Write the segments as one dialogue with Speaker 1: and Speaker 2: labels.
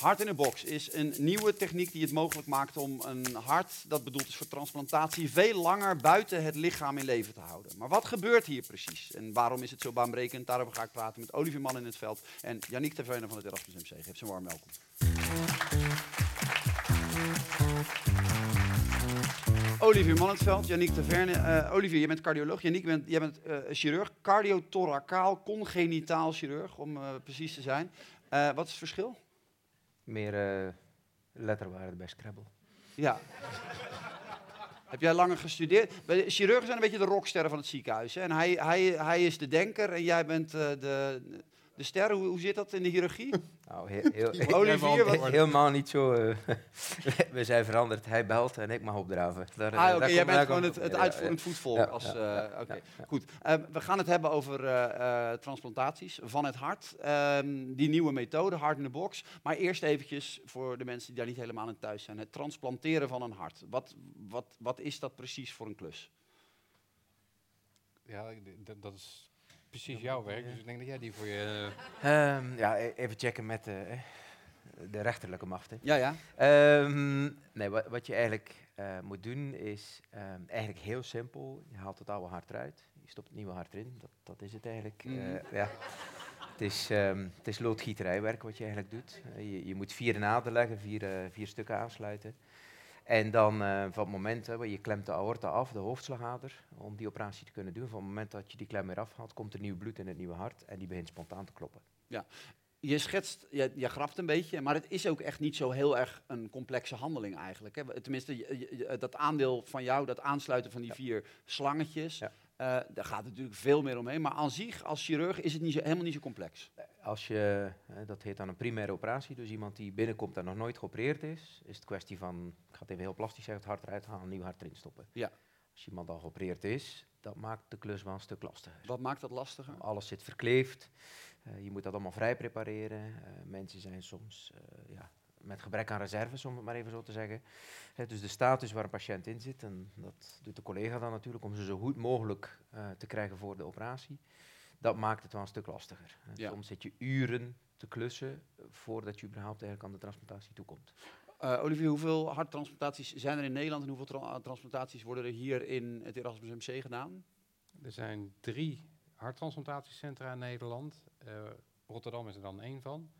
Speaker 1: Hart in een box is een nieuwe techniek die het mogelijk maakt om een hart dat bedoeld is voor transplantatie veel langer buiten het lichaam in leven te houden. Maar wat gebeurt hier precies en waarom is het zo baanbrekend? Daarover ga ik praten met Olivier Man in het veld en Yannick Taverne van het Erasmus MC. Geef ze een warm welkom. Olivier Mannenveld, Yannick Taverne. Uh, Olivier, je bent cardioloog. Yannick, bent, jij bent uh, chirurg, cardiotoracaal, congenitaal chirurg, om uh, precies te zijn. wat is het verschil?
Speaker 2: Meer letterwaarde bij Scrabble.
Speaker 1: Ja. Heb jij langer gestudeerd? Chirurgen zijn een beetje de rocksterren van het ziekenhuis. En hij, hij, hij is de denker en jij bent de, de ster, hoe, hoe zit dat in de hiërarchie?
Speaker 2: Nou, heel, heel, Olivier, helemaal niet zo. Uh, we zijn veranderd. Hij belt en ik mag opdraven.
Speaker 1: Daar, ah, oké, jij bent gewoon het, het uitvoerend voetvolk. Ja, als, uh, Oké, goed. Uh, we gaan het hebben over transplantaties van het hart. Ehm, die nieuwe methode, Hart in the Box. Maar eerst eventjes voor de mensen die daar niet helemaal in thuis zijn. Het transplanteren van een hart. Wat, wat, wat is dat precies voor een klus?
Speaker 3: Ja, dat is precies jouw werk, dus ik denk dat jij die voor je...
Speaker 2: Um, ja, e-, even checken met de, eh, de rechterlijke macht. Hè.
Speaker 1: Ja, ja.
Speaker 2: Um, nee, wat, wat, je eigenlijk uh, moet doen is um, eigenlijk heel simpel. Je haalt het oude hart eruit, je stopt het nieuwe hart erin. Dat, dat is het eigenlijk. Mm. Uh, ja. Het is, het is loodgieterijwerk wat je eigenlijk doet. je, je moet vier naden leggen, vier, vier stukken aansluiten. En dan uh, van het moment, hè, je klemt de aorta af, de hoofdslagader, om die operatie te kunnen doen. Van het moment dat je die klem weer afhaalt, komt er nieuw bloed in het nieuwe hart en die begint spontaan te kloppen.
Speaker 1: Ja, je schetst, je, je grapt een beetje, maar het is ook echt niet zo heel erg een complexe handeling eigenlijk. Hè. Tenminste, dat aandeel van jou, dat aansluiten van die vier slangetjes, ja. uh, daar gaat natuurlijk veel meer omheen. Maar aan zich, als chirurg, is het niet zo, helemaal niet zo complex.
Speaker 2: Als je, dat heet dan een primaire operatie, dus iemand die binnenkomt en nog nooit geopereerd is, is het kwestie van, ik ga het even heel plastisch zeggen, het hart eruit halen, een nieuw hart erin stoppen.
Speaker 1: Ja.
Speaker 2: Als iemand al geopereerd is, dat maakt de klus wel een stuk lastiger.
Speaker 1: Wat maakt dat lastiger?
Speaker 2: Alles zit verkleefd, uh, je moet dat allemaal vrij prepareren. Uh, mensen zijn soms uh, ja, met gebrek aan reserves, om het maar even zo te zeggen. dus de status waar een patiënt in zit, en dat doet de collega dan natuurlijk, om ze zo goed mogelijk te krijgen voor de operatie dat maakt het wel een stuk lastiger. Soms zit je uren te klussen voordat je überhaupt eigenlijk aan de transplantatie toekomt.
Speaker 1: Uh, Olivier, hoeveel harttransplantaties zijn er in Nederland en hoeveel tra transplantaties worden er hier in het Erasmus MC gedaan?
Speaker 3: Er zijn drie harttransplantatiecentra in Nederland. Uh, Rotterdam is er dan één van.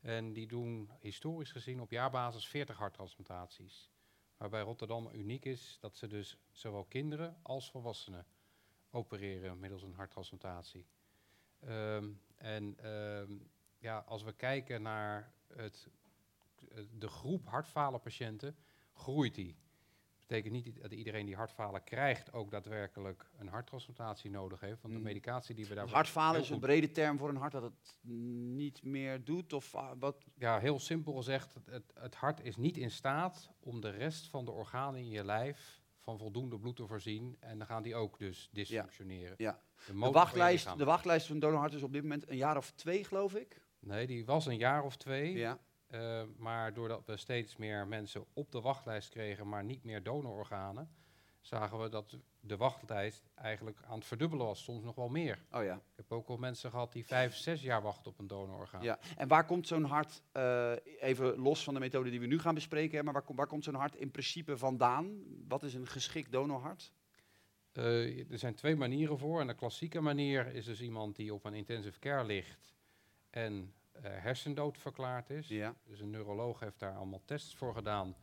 Speaker 3: En die doen historisch gezien op jaarbasis 40 harttransplantaties. Waarbij Rotterdam uniek is dat ze dus zowel kinderen als volwassenen opereren middels een harttransplantatie. Um, en um, ja, als we kijken naar het, de groep hartfalen patiënten, groeit die. Dat betekent niet dat iedereen die hartfalen krijgt ook daadwerkelijk een harttransplantatie nodig heeft. Want de mm. medicatie die we daarvoor...
Speaker 1: Hartfalen is een brede term voor een hart dat het niet meer doet? Of ah, wat?
Speaker 3: Ja, heel simpel gezegd, het, het hart is niet in staat om de rest van de organen in je lijf van voldoende bloed te voorzien. En dan gaan die ook dus dysfunctioneren.
Speaker 1: Ja. De, de, wachtlijst, de wachtlijst van donorhart is op dit moment een jaar of twee, geloof ik?
Speaker 3: Nee, die was een jaar of twee. Ja. Uh, maar doordat we steeds meer mensen op de wachtlijst kregen, maar niet meer donororganen, zagen we dat de wachttijd eigenlijk aan het verdubbelen was, soms nog wel meer.
Speaker 1: Oh ja.
Speaker 3: Ik heb ook al mensen gehad die vijf, zes jaar wachten op een donororgaan.
Speaker 1: Ja. En waar komt zo'n hart, uh, even los van de methode die we nu gaan bespreken, maar waar, waar komt zo'n hart in principe vandaan? Wat is een geschikt donorhart?
Speaker 3: Uh, er zijn twee manieren voor. En de klassieke manier is dus iemand die op een intensive care ligt en uh, hersendood verklaard is. Ja. Dus een neuroloog heeft daar allemaal tests voor gedaan.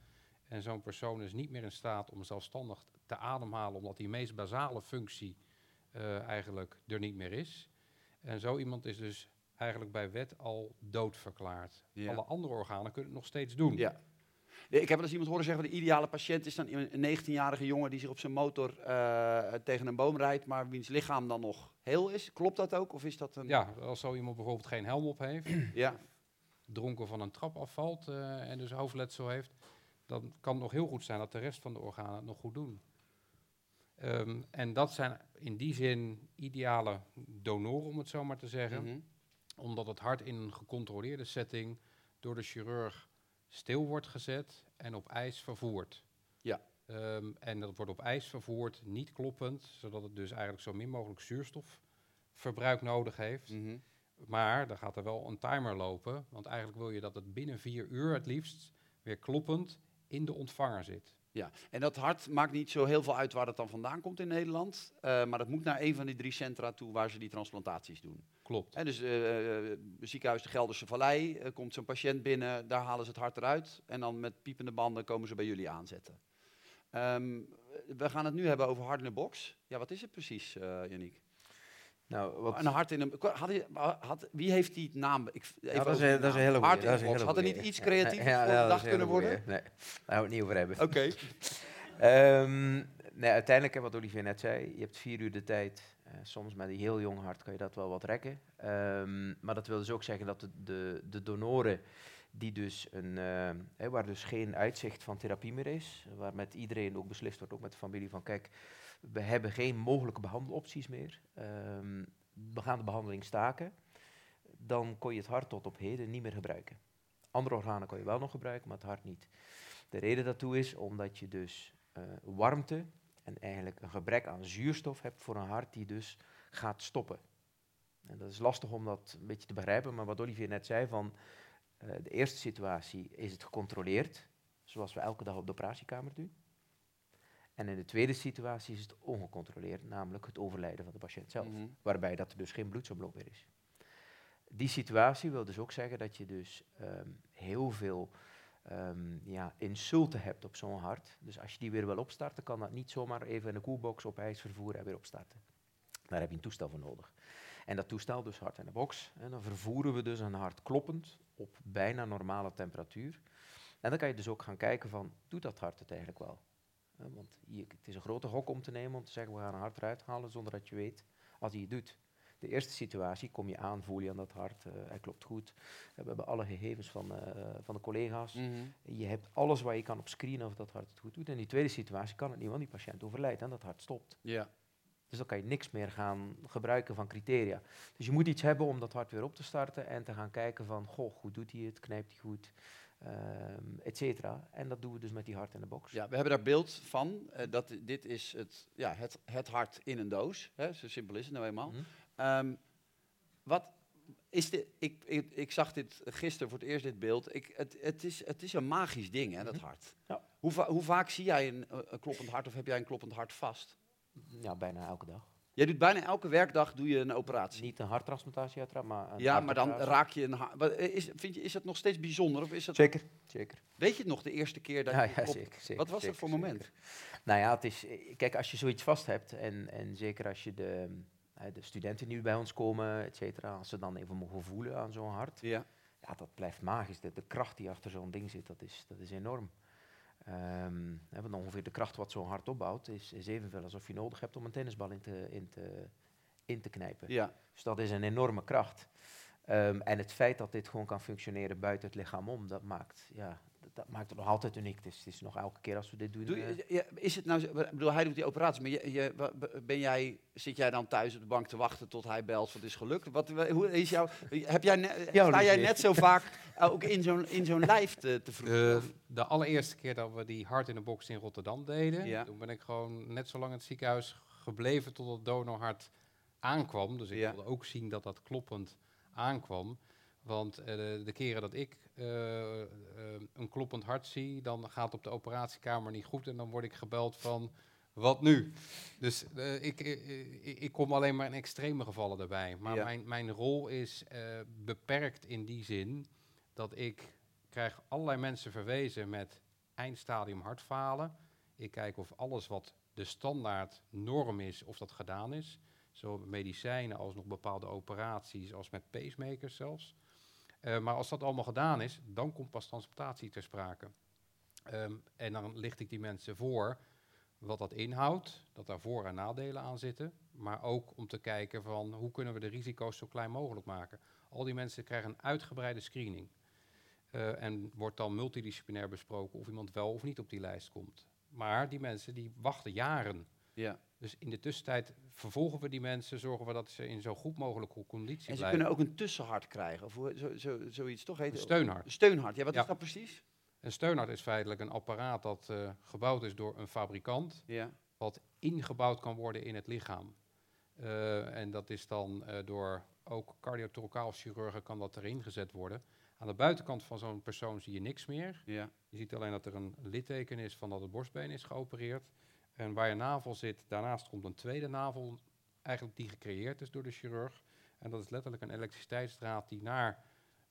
Speaker 3: En zo'n persoon is niet meer in staat om zelfstandig te ademhalen, omdat die meest basale functie uh, eigenlijk er niet meer is. En zo iemand is dus eigenlijk bij wet al doodverklaard. Ja. Alle andere organen kunnen het nog steeds doen.
Speaker 1: Ja. Ik heb wel eens iemand horen zeggen, de ideale patiënt is dan een 19-jarige jongen die zich op zijn motor uh, tegen een boom rijdt, maar wiens lichaam dan nog heel is. Klopt dat ook? Of is dat een...
Speaker 3: Ja, als zo iemand bijvoorbeeld geen helm op heeft, ja. dronken van een trap afvalt uh, en dus hoofdletsel heeft, dan kan het nog heel goed zijn dat de rest van de organen het nog goed doen. Um, en dat zijn in die zin ideale donoren, om het zo maar te zeggen. Mm -hmm. Omdat het hart in een gecontroleerde setting door de chirurg stil wordt gezet en op ijs vervoerd.
Speaker 1: Ja.
Speaker 3: Um, en dat wordt op ijs vervoerd, niet kloppend, zodat het dus eigenlijk zo min mogelijk zuurstofverbruik nodig heeft. Mm -hmm. Maar dan gaat er wel een timer lopen, want eigenlijk wil je dat het binnen vier uur het liefst weer kloppend in de ontvanger zit.
Speaker 1: Ja, en dat hart maakt niet zo heel veel uit waar het dan vandaan komt in Nederland. Uh, maar dat moet naar een van die drie centra toe waar ze die transplantaties doen.
Speaker 3: Klopt.
Speaker 1: En dus uh, ziekenhuis de Gelderse Vallei, komt zo'n patiënt binnen, daar halen ze het hart eruit. En dan met piepende banden komen ze bij jullie aanzetten. Um, we gaan het nu hebben over hart in de box. Ja, wat is het precies, Yannick? Nou, wat... Een hart in een... Had, had, wie heeft die naam? Ik,
Speaker 2: even ja, dat, is, dat is een hele.
Speaker 1: Hart Had er niet iets creatiefs ja, ja, voor dag kunnen worden?
Speaker 2: Nee, daar gaan we het niet over hebben.
Speaker 1: Oké. Okay.
Speaker 2: um, nee, uiteindelijk, wat Olivier net zei, je hebt vier uur de tijd. Uh, soms met een heel jong hart kan je dat wel wat rekken. Um, maar dat wil dus ook zeggen dat de, de, de donoren die dus een, uh, hè, waar dus geen uitzicht van therapie meer is, waar met iedereen ook beslist wordt, ook met de familie, van kijk, we hebben geen mogelijke behandelopties meer, um, we gaan de behandeling staken, dan kon je het hart tot op heden niet meer gebruiken. Andere organen kon je wel nog gebruiken, maar het hart niet. De reden daartoe is omdat je dus uh, warmte en eigenlijk een gebrek aan zuurstof hebt voor een hart die dus gaat stoppen. En dat is lastig om dat een beetje te begrijpen, maar wat Olivier net zei van uh, de eerste situatie is het gecontroleerd, zoals we elke dag op de operatiekamer doen. En in de tweede situatie is het ongecontroleerd, namelijk het overlijden van de patiënt zelf, mm -hmm. waarbij dat er dus geen bloedsomloop meer is. Die situatie wil dus ook zeggen dat je dus um, heel veel um, ja, insulten hebt op zo'n hart. Dus als je die weer wil opstarten, kan dat niet zomaar even in een koelbox op ijs vervoeren en weer opstarten. Daar heb je een toestel voor nodig. En dat toestel, dus hart in de box, en dan vervoeren we dus een hart kloppend op bijna normale temperatuur. En dan kan je dus ook gaan kijken van, doet dat hart het eigenlijk wel? Want je, het is een grote gok om te nemen om te zeggen, we gaan een hart eruit halen zonder dat je weet als hij het doet. De eerste situatie kom je aan, voel je aan dat hart, uh, hij klopt goed. We hebben alle gegevens van, uh, van de collega's. Mm -hmm. Je hebt alles waar je kan op screenen of dat hart het goed doet. En in die tweede situatie kan het niet, want die patiënt overlijdt en dat hart stopt.
Speaker 1: Ja.
Speaker 2: Dus dan kan je niks meer gaan gebruiken van criteria. Dus je moet iets hebben om dat hart weer op te starten en te gaan kijken van, goh, goed doet hij het, knijpt hij goed, um, et cetera. En dat doen we dus met die hart in de box.
Speaker 1: Ja, we hebben daar beeld van. Uh, dat, dit is het, ja, het, het hart in een doos. Hè, zo simpel is het nou eenmaal. Mm -hmm. um, wat is dit, ik, ik, ik, zag dit gisteren voor het eerst, dit beeld. Ik, het, het, is, het is een magisch ding, hè, dat mhm. hart. Ja. Hoe, va hoe, vaak zie jij een, een kloppend hart of heb jij een kloppend hart vast?
Speaker 2: Ja, bijna elke dag.
Speaker 1: Jij doet bijna elke werkdag doe je een operatie.
Speaker 2: Niet een harttransplantatie uiteraard, maar een
Speaker 1: Ja, maar dan raak je een hart. Is, vind je, is dat nog steeds bijzonder? Of is dat
Speaker 2: zeker, zeker.
Speaker 1: Weet je het nog de eerste keer dat
Speaker 2: ja,
Speaker 1: je...
Speaker 2: Ja, zeker, zeker,
Speaker 1: Wat was
Speaker 2: zeker,
Speaker 1: dat voor moment?
Speaker 2: Nou ja, het is... Kijk, als je zoiets vast hebt en, en zeker als je de, de studenten die bij ons komen, et cetera, als ze dan even mogen voelen aan zo'n hart,
Speaker 1: ja.
Speaker 2: ja, dat blijft magisch. De, de kracht die achter zo'n ding zit, dat is, dat is enorm. Um, want ongeveer de kracht wat zo'n hart opbouwt, is, is evenveel alsof je nodig hebt om een tennisbal in te, in te, in te knijpen.
Speaker 1: Ja.
Speaker 2: Dus dat is een enorme kracht. Um, en het feit dat dit gewoon kan functioneren buiten het lichaam om, dat maakt, ja, dat, dat maakt het nog altijd uniek. Dus het is nog elke keer als we dit doen.
Speaker 1: Doe, uh, ja, is het nou, ik bedoel, hij doet die operatie, maar je, je, ben jij, zit jij dan thuis op de bank te wachten tot hij belt van het is gelukt? Wat, hoe is jouw, heb jij ne, sta jij net zo vaak ook in zo'n, in zo'n lijf te, te vroegen? Uh,
Speaker 3: de allereerste keer dat we die hart in de box in Rotterdam deden, ja. toen ben ik gewoon net zo lang in het ziekenhuis gebleven tot het donorhart aankwam. Dus ik wilde ook zien dat dat kloppend aankwam. Want uh, de, keren dat ik uh, uh, een kloppend hart zie, dan gaat op de operatiekamer niet goed en dan word ik gebeld van wat nu? Dus ik, ik, ik, kom alleen maar in extreme gevallen erbij. Maar ja. mijn, mijn rol is beperkt in die zin dat ik krijg allerlei mensen verwezen met eindstadium hartfalen. Ik kijk of alles wat de standaard norm is, of dat gedaan is. Zowel medicijnen als nog bepaalde operaties, als met pacemakers zelfs. Uh, maar als dat allemaal gedaan is, dan komt pas transplantatie ter sprake. Um, en dan licht ik die mensen voor wat dat inhoudt, dat daar voor- en nadelen aan zitten. Maar ook om te kijken van hoe kunnen we de risico's zo klein mogelijk maken. Al die mensen krijgen een uitgebreide screening. Uh, en wordt dan multidisciplinair besproken of iemand wel of niet op die lijst komt. Maar die mensen die wachten jaren.
Speaker 1: Ja.
Speaker 3: Dus in de tussentijd vervolgen we die mensen, zorgen we dat ze in zo goed mogelijke conditie
Speaker 1: en ze
Speaker 3: blijven.
Speaker 1: kunnen ook een tussenhart krijgen, of zo, zo, zoiets toch heet
Speaker 3: Een steunhart.
Speaker 1: Een steunhart, ja, wat ja. is dat precies?
Speaker 3: Een steunhart is feitelijk een apparaat dat uh, gebouwd is door een fabrikant,
Speaker 1: ja.
Speaker 3: wat ingebouwd kan worden in het lichaam. Uh, en dat is dan uh, door ook cardiotoracaal chirurgen kan dat erin gezet worden. Aan de buitenkant van zo'n persoon zie je niks meer. Ja. Je ziet alleen dat er een litteken is van dat het borstbeen is geopereerd. En waar je navel zit, daarnaast komt een tweede navel, eigenlijk die gecreëerd is door de chirurg. En dat is letterlijk een elektriciteitsdraad die naar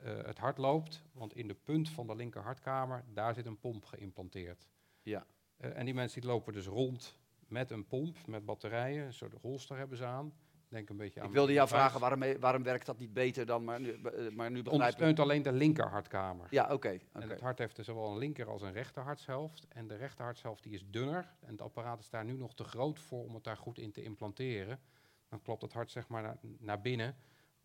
Speaker 3: uh, het hart loopt. Want in de punt van de linker hartkamer, daar zit een pomp geïmplanteerd. Ja. Uh, en die mensen die lopen dus rond met een pomp, met batterijen, een soort holster hebben ze aan. Denk een beetje aan
Speaker 1: ik wilde jou vragen, waarom, waarom werkt dat niet beter dan, maar nu, eh, maar nu begrijp
Speaker 3: ondersteunt alleen de linker hartkamer.
Speaker 1: Ja, oké.
Speaker 3: En het hart heeft dus zowel een linker als een rechter hartshelft. En de rechter hartshelft die is dunner. En het apparaat is daar nu nog te groot voor om het daar goed in te implanteren. Dan klopt het hart zeg maar naar, naar binnen,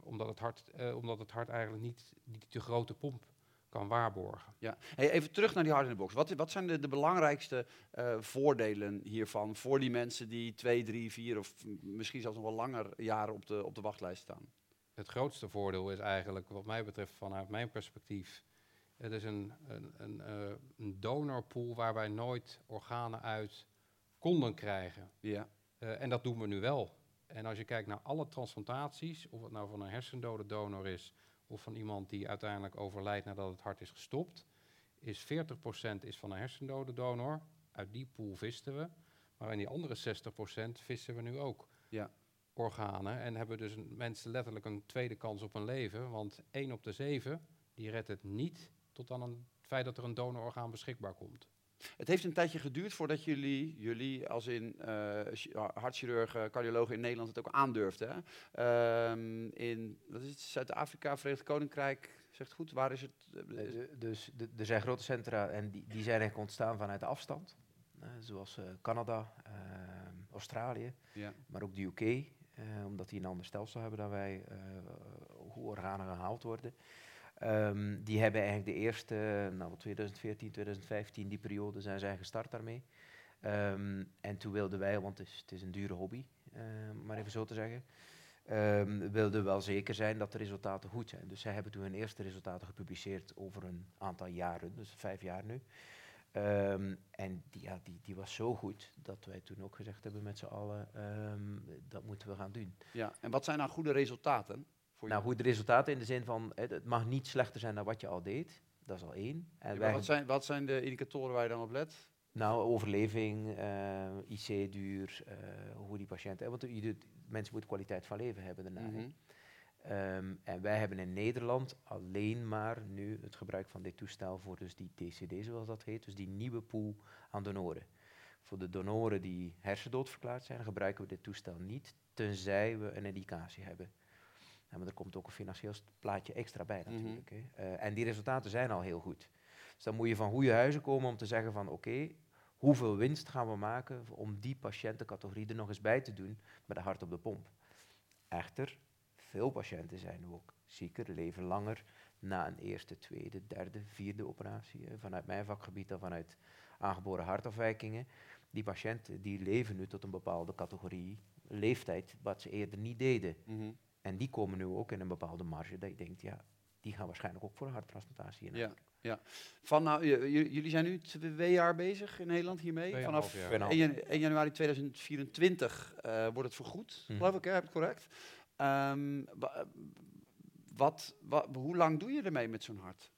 Speaker 3: omdat het hart, uh, omdat het hart eigenlijk niet die te grote pomp kan waarborgen.
Speaker 1: Ja. Hey, even terug naar die hard in de box. Wat, wat zijn de, de belangrijkste uh, voordelen hiervan voor die mensen die twee, drie, vier of misschien zelfs nog wel langer jaren op de, op de wachtlijst staan?
Speaker 3: Het grootste voordeel is eigenlijk, wat mij betreft, vanuit mijn perspectief, het is een, een, een, uh, een donorpool waar wij nooit organen uit konden krijgen. Ja. Uh, en dat doen we nu wel. En als je kijkt naar alle transplantaties, of het nou van een hersendode donor is, of van iemand die uiteindelijk overlijdt nadat het hart is gestopt, is 40% is van een hersendode donor. Uit die pool visten we. Maar in die andere 60% vissen we nu ook ja. organen. En hebben dus mensen letterlijk een tweede kans op een leven. Want 1 op de 7 die redt het niet tot aan het feit dat er een donororgaan beschikbaar komt.
Speaker 1: Het heeft een tijdje geduurd voordat jullie, jullie als in uh, hartchirurgen, cardiologen in Nederland het ook aandurfden. Ehm, in Zuid-Afrika, Verenigd Koninkrijk, zegt goed, waar is het?
Speaker 2: dus er zijn grote centra en die, die zijn eigenlijk ontstaan vanuit de afstand. Uh, zoals Canada, ehm, Australië, ja. maar ook de UK, omdat die een ander stelsel hebben dan wij, hoe organen gehaald worden. Um, die hebben eigenlijk de eerste, nou 2014, 2015, die periode zijn zij gestart daarmee. Um, en toen wilden wij, want het is, het is een dure hobby, uh, maar even zo te zeggen, um, wilden wel zeker zijn dat de resultaten goed zijn. Dus zij hebben toen hun eerste resultaten gepubliceerd over een aantal jaren, dus vijf jaar nu. en die, ja, die, die was zo goed dat wij toen ook gezegd hebben met z'n allen, dat moeten we gaan doen.
Speaker 1: Ja, en wat zijn nou goede resultaten?
Speaker 2: Nou, goede resultaten in de zin van, het mag niet slechter zijn dan wat je al deed. Dat is al één.
Speaker 1: En wat, zijn, wat zijn de indicatoren waar je dan op let?
Speaker 2: Nou, overleving, uh, eh, IC-duur, uh, eh, hoe die patiënten... Want je doet, mensen moeten kwaliteit van leven hebben daarna. Mm um, en wij hebben in Nederland alleen maar nu het gebruik van dit toestel voor dus die TCD, zoals dat heet. Dus die nieuwe pool aan donoren. Voor de donoren die hersendood verklaard zijn, gebruiken we dit toestel niet, tenzij we een indicatie hebben. Ja, maar er komt ook een financieel plaatje extra bij mhm. natuurlijk. hè. Uh, en die resultaten zijn al heel goed. Dus dan moet je van goede huizen komen om te zeggen van oké, hoeveel winst gaan we maken om die patiëntencategorie er nog eens bij te doen met een hart op de pomp. Echter, veel patiënten zijn ook zieker, leven langer na een eerste, tweede, derde, vierde operatie. Vanuit mijn vakgebied dan vanuit aangeboren hartafwijkingen. Die patiënten die leven nu tot een bepaalde categorie leeftijd wat ze eerder niet deden. Mm en die komen nu ook in een bepaalde marge dat je denkt, ja, die gaan waarschijnlijk ook voor een harttransplantatie in.
Speaker 1: Ja, ja. Van, nou, jullie zijn nu twee jaar bezig in Nederland hiermee. Vanaf 1, januari 2024 uh, eh, wordt het vergoed, hm. geloof ik, hè? heb ik correct. Um, wat, wat, hoe lang doe je ermee met zo'n hart?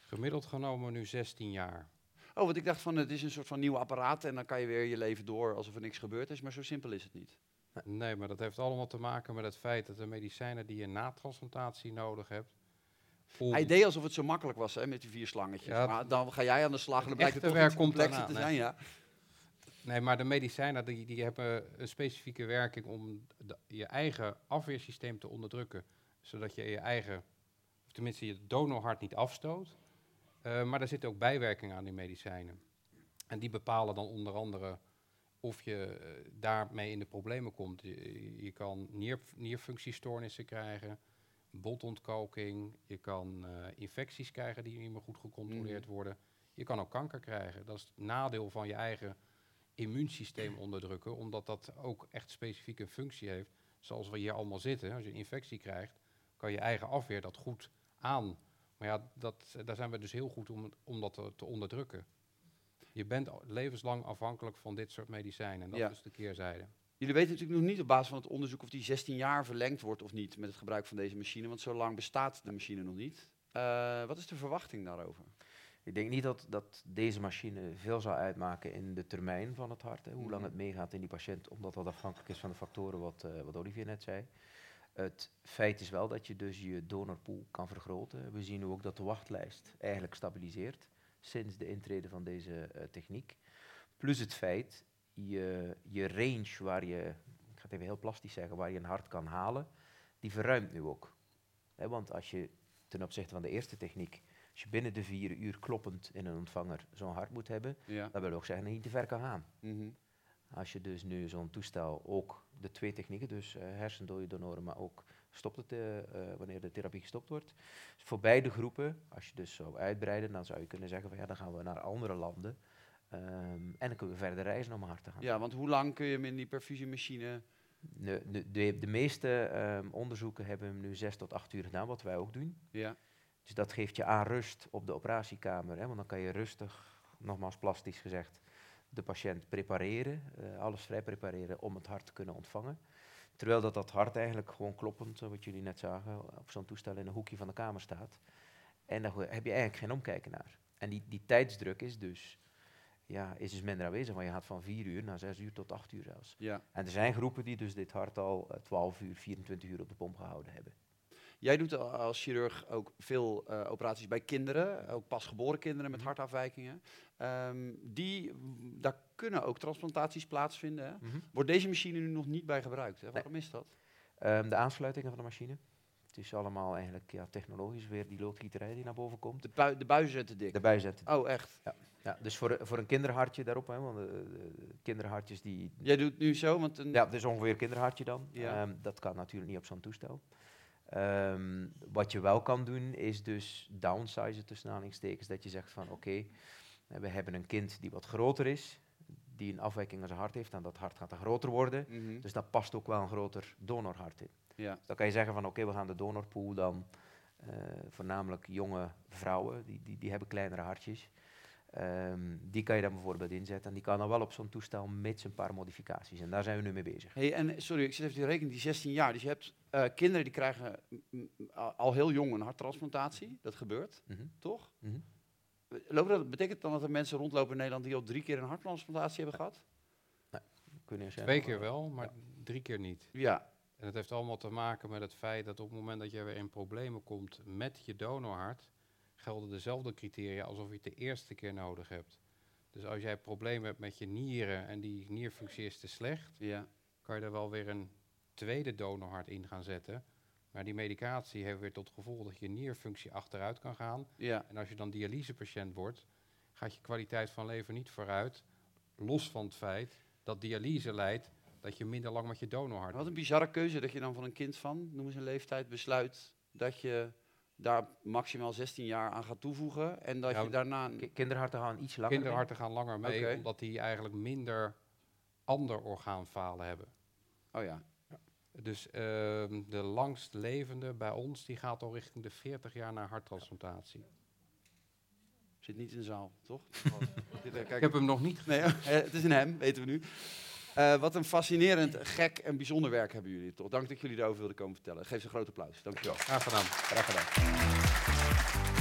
Speaker 3: Gemiddeld genomen nu 16 jaar.
Speaker 1: Oh, want ik dacht van het is een soort van nieuw apparaat en dan kan je weer je leven door alsof er niks gebeurd is, maar zo simpel is het niet.
Speaker 3: Nee, maar dat heeft allemaal te maken met het feit dat de medicijnen die je na transplantatie nodig hebt.
Speaker 1: Hij deed alsof het zo makkelijk was hè, met die vier slangetjes. Ja, maar dan ga jij aan de slag en dan blijkt het toch iets complexer te zijn. Ja.
Speaker 3: Nee, maar de medicijnen die, die hebben een specifieke werking om je eigen afweersysteem te onderdrukken. Zodat je je eigen, of tenminste je donorhart niet afstoot. Uh, maar er zitten ook bijwerkingen aan die medicijnen. En die bepalen dan onder andere of je uh, daarmee in de problemen komt. Je, je kan nier, nierfunctiestoornissen krijgen, botontkalking, je kan uh, infecties krijgen die niet meer goed gecontroleerd mhm. worden. Je kan ook kanker krijgen. Dat is het nadeel van je eigen immuunsysteem onderdrukken, omdat dat ook echt specifiek een functie heeft. Zoals we hier allemaal zitten. Als je een infectie krijgt, kan je eigen afweer dat goed aan. Maar ja, dat, daar zijn we dus heel goed om, om dat te, te onderdrukken. Je bent levenslang afhankelijk van dit soort medicijnen. En dat is de keerzijde.
Speaker 1: Jullie weten natuurlijk nog niet op basis van het onderzoek of die 16 jaar verlengd wordt of niet met het gebruik van deze machine, want zo lang bestaat de machine nog niet. Uh, wat is de verwachting daarover?
Speaker 2: Ik denk niet dat, dat deze machine veel zal uitmaken in de termijn van het hart. Hè, hoe lang mhm. het meegaat in die patiënt, omdat dat afhankelijk is van de factoren wat, uh, wat Olivier net zei. Het feit is wel dat je dus je donorpool kan vergroten. We zien nu ook dat de wachtlijst eigenlijk stabiliseert sinds de intrede van deze uh, techniek. Plus het feit, je, je range waar je, ik ga het even heel plastisch zeggen, waar je een hart kan halen, die verruimt nu ook. want als je ten opzichte van de eerste techniek, als je binnen de vier uur kloppend in een ontvanger zo'n hart moet hebben, ja. dan wil ook zeggen dat je niet te ver kan gaan. Mhm. Als je dus nu zo'n toestel ook de twee technieken, dus uh, donoren, maar ook stopt het uh, wanneer de therapie gestopt wordt. Dus voor beide groepen, als je dus zou uitbreiden, dan zou je kunnen zeggen van ja, dan gaan we naar andere landen. Um, en dan kunnen we verder reizen om hard te gaan.
Speaker 1: Ja, want hoe lang kun je hem in die perfusiemachine...
Speaker 2: De, de, de, de meeste um, onderzoeken hebben hem nu zes tot acht uur gedaan, wat wij ook doen. Ja. Dus dat geeft je aan rust op de operatiekamer, hè, want dan kan je rustig, nogmaals plastisch gezegd, de patiënt prepareren, uh, alles vrij prepareren om het hart te kunnen ontvangen. Terwijl dat, dat hart eigenlijk gewoon kloppend, wat jullie net zagen, op zo'n toestel in een hoekje van de kamer staat. En daar heb je eigenlijk geen omkijken naar. En die, die tijdsdruk is dus, ja, is dus minder aanwezig, maar je gaat van 4 uur naar 6 uur tot 8 uur zelfs. Ja. En er zijn groepen die dus dit hart al 12 uur, 24 uur op de pomp gehouden hebben.
Speaker 1: Jij doet als chirurg ook veel uh, operaties bij kinderen, ook pasgeboren kinderen met mhm. hartafwijkingen. Um, die, daar kunnen ook transplantaties plaatsvinden. Hè? Mhm. Wordt deze machine nu nog niet bij gebruikt? Hè? Waarom is dat?
Speaker 2: Um, de aansluitingen van de machine. Het is allemaal eigenlijk ja, technologisch weer die loodgieterij die naar boven komt.
Speaker 1: De, bui de buizen zitten dik?
Speaker 2: De buizen zitten
Speaker 1: Oh, echt?
Speaker 2: Ja. ja dus voor, voor een kinderhartje daarop, hè, want de, kinderhartjes die...
Speaker 1: Jij doet nu zo, want... Een
Speaker 2: ja, dat is ongeveer een kinderhartje dan. Ja. Um, dat kan natuurlijk niet op zo'n toestel. Um, wat je wel kan doen, is dus downsizen tussen aanhalingstekens. Dat je zegt van oké, eh, we hebben een kind die wat groter is, die een afwijking aan zijn hart heeft, en dat hart gaat dan groter worden. Mhm. Dus dat past ook wel een groter donorhart in. Ja. Dus dan kan je zeggen van oké, we gaan de donorpool dan, uh, voornamelijk jonge vrouwen, die, die, die hebben kleinere hartjes. Um, die kan je dan bijvoorbeeld inzetten. En die kan dan wel op zo'n toestel met een paar modificaties. En daar zijn we nu mee bezig.
Speaker 1: Hey, en sorry, ik zit even te rekenen, die 16 jaar. Dus je hebt uh, kinderen die krijgen al heel jong een harttransplantatie. Dat gebeurt, mm -hmm. toch? Mm -hmm. dat, betekent dan dat er mensen rondlopen in Nederland die al drie keer een harttransplantatie hebben gehad?
Speaker 3: Nee, kunnen Twee keer wel, maar drie keer niet. Ja. En het heeft allemaal te maken met het feit dat op het moment dat je weer in problemen komt met je donorhart gelden dezelfde criteria alsof je het de eerste keer nodig hebt. Dus als jij problemen hebt met je nieren en die nierfunctie is te slecht, ja. kan je er wel weer een tweede donorhart in gaan zetten. Maar die medicatie heeft weer tot gevolg dat je nierfunctie achteruit kan gaan. Ja. En als je dan dialysepatiënt wordt, gaat je kwaliteit van leven niet vooruit. Los van het feit dat dialyse leidt dat je minder lang met je donorhart.
Speaker 1: Wat een bizarre keuze dat je dan van een kind van, noem eens een leeftijd, besluit dat je daar maximaal 16 jaar aan gaat toevoegen. En dat je daarna...
Speaker 2: Kinderharten gaan iets langer
Speaker 3: Kinderharten gaan langer mee, omdat die eigenlijk minder ander orgaanfalen hebben.
Speaker 1: Oh ja.
Speaker 3: Dus ehm, de langst levende bij ons, die gaat al richting de 40 jaar naar harttransplantatie.
Speaker 1: Zit niet in de zaal, toch?
Speaker 3: Ik heb hem nog niet.
Speaker 1: Nee, het is een hem, weten we nu. Uh, wat een fascinerend, gek en bijzonder werk hebben jullie toch. Dank dat jullie daarover wilden komen vertellen. Geef ze een groot applaus. Dankjewel.
Speaker 3: Graag gedaan.
Speaker 1: Graag gedaan.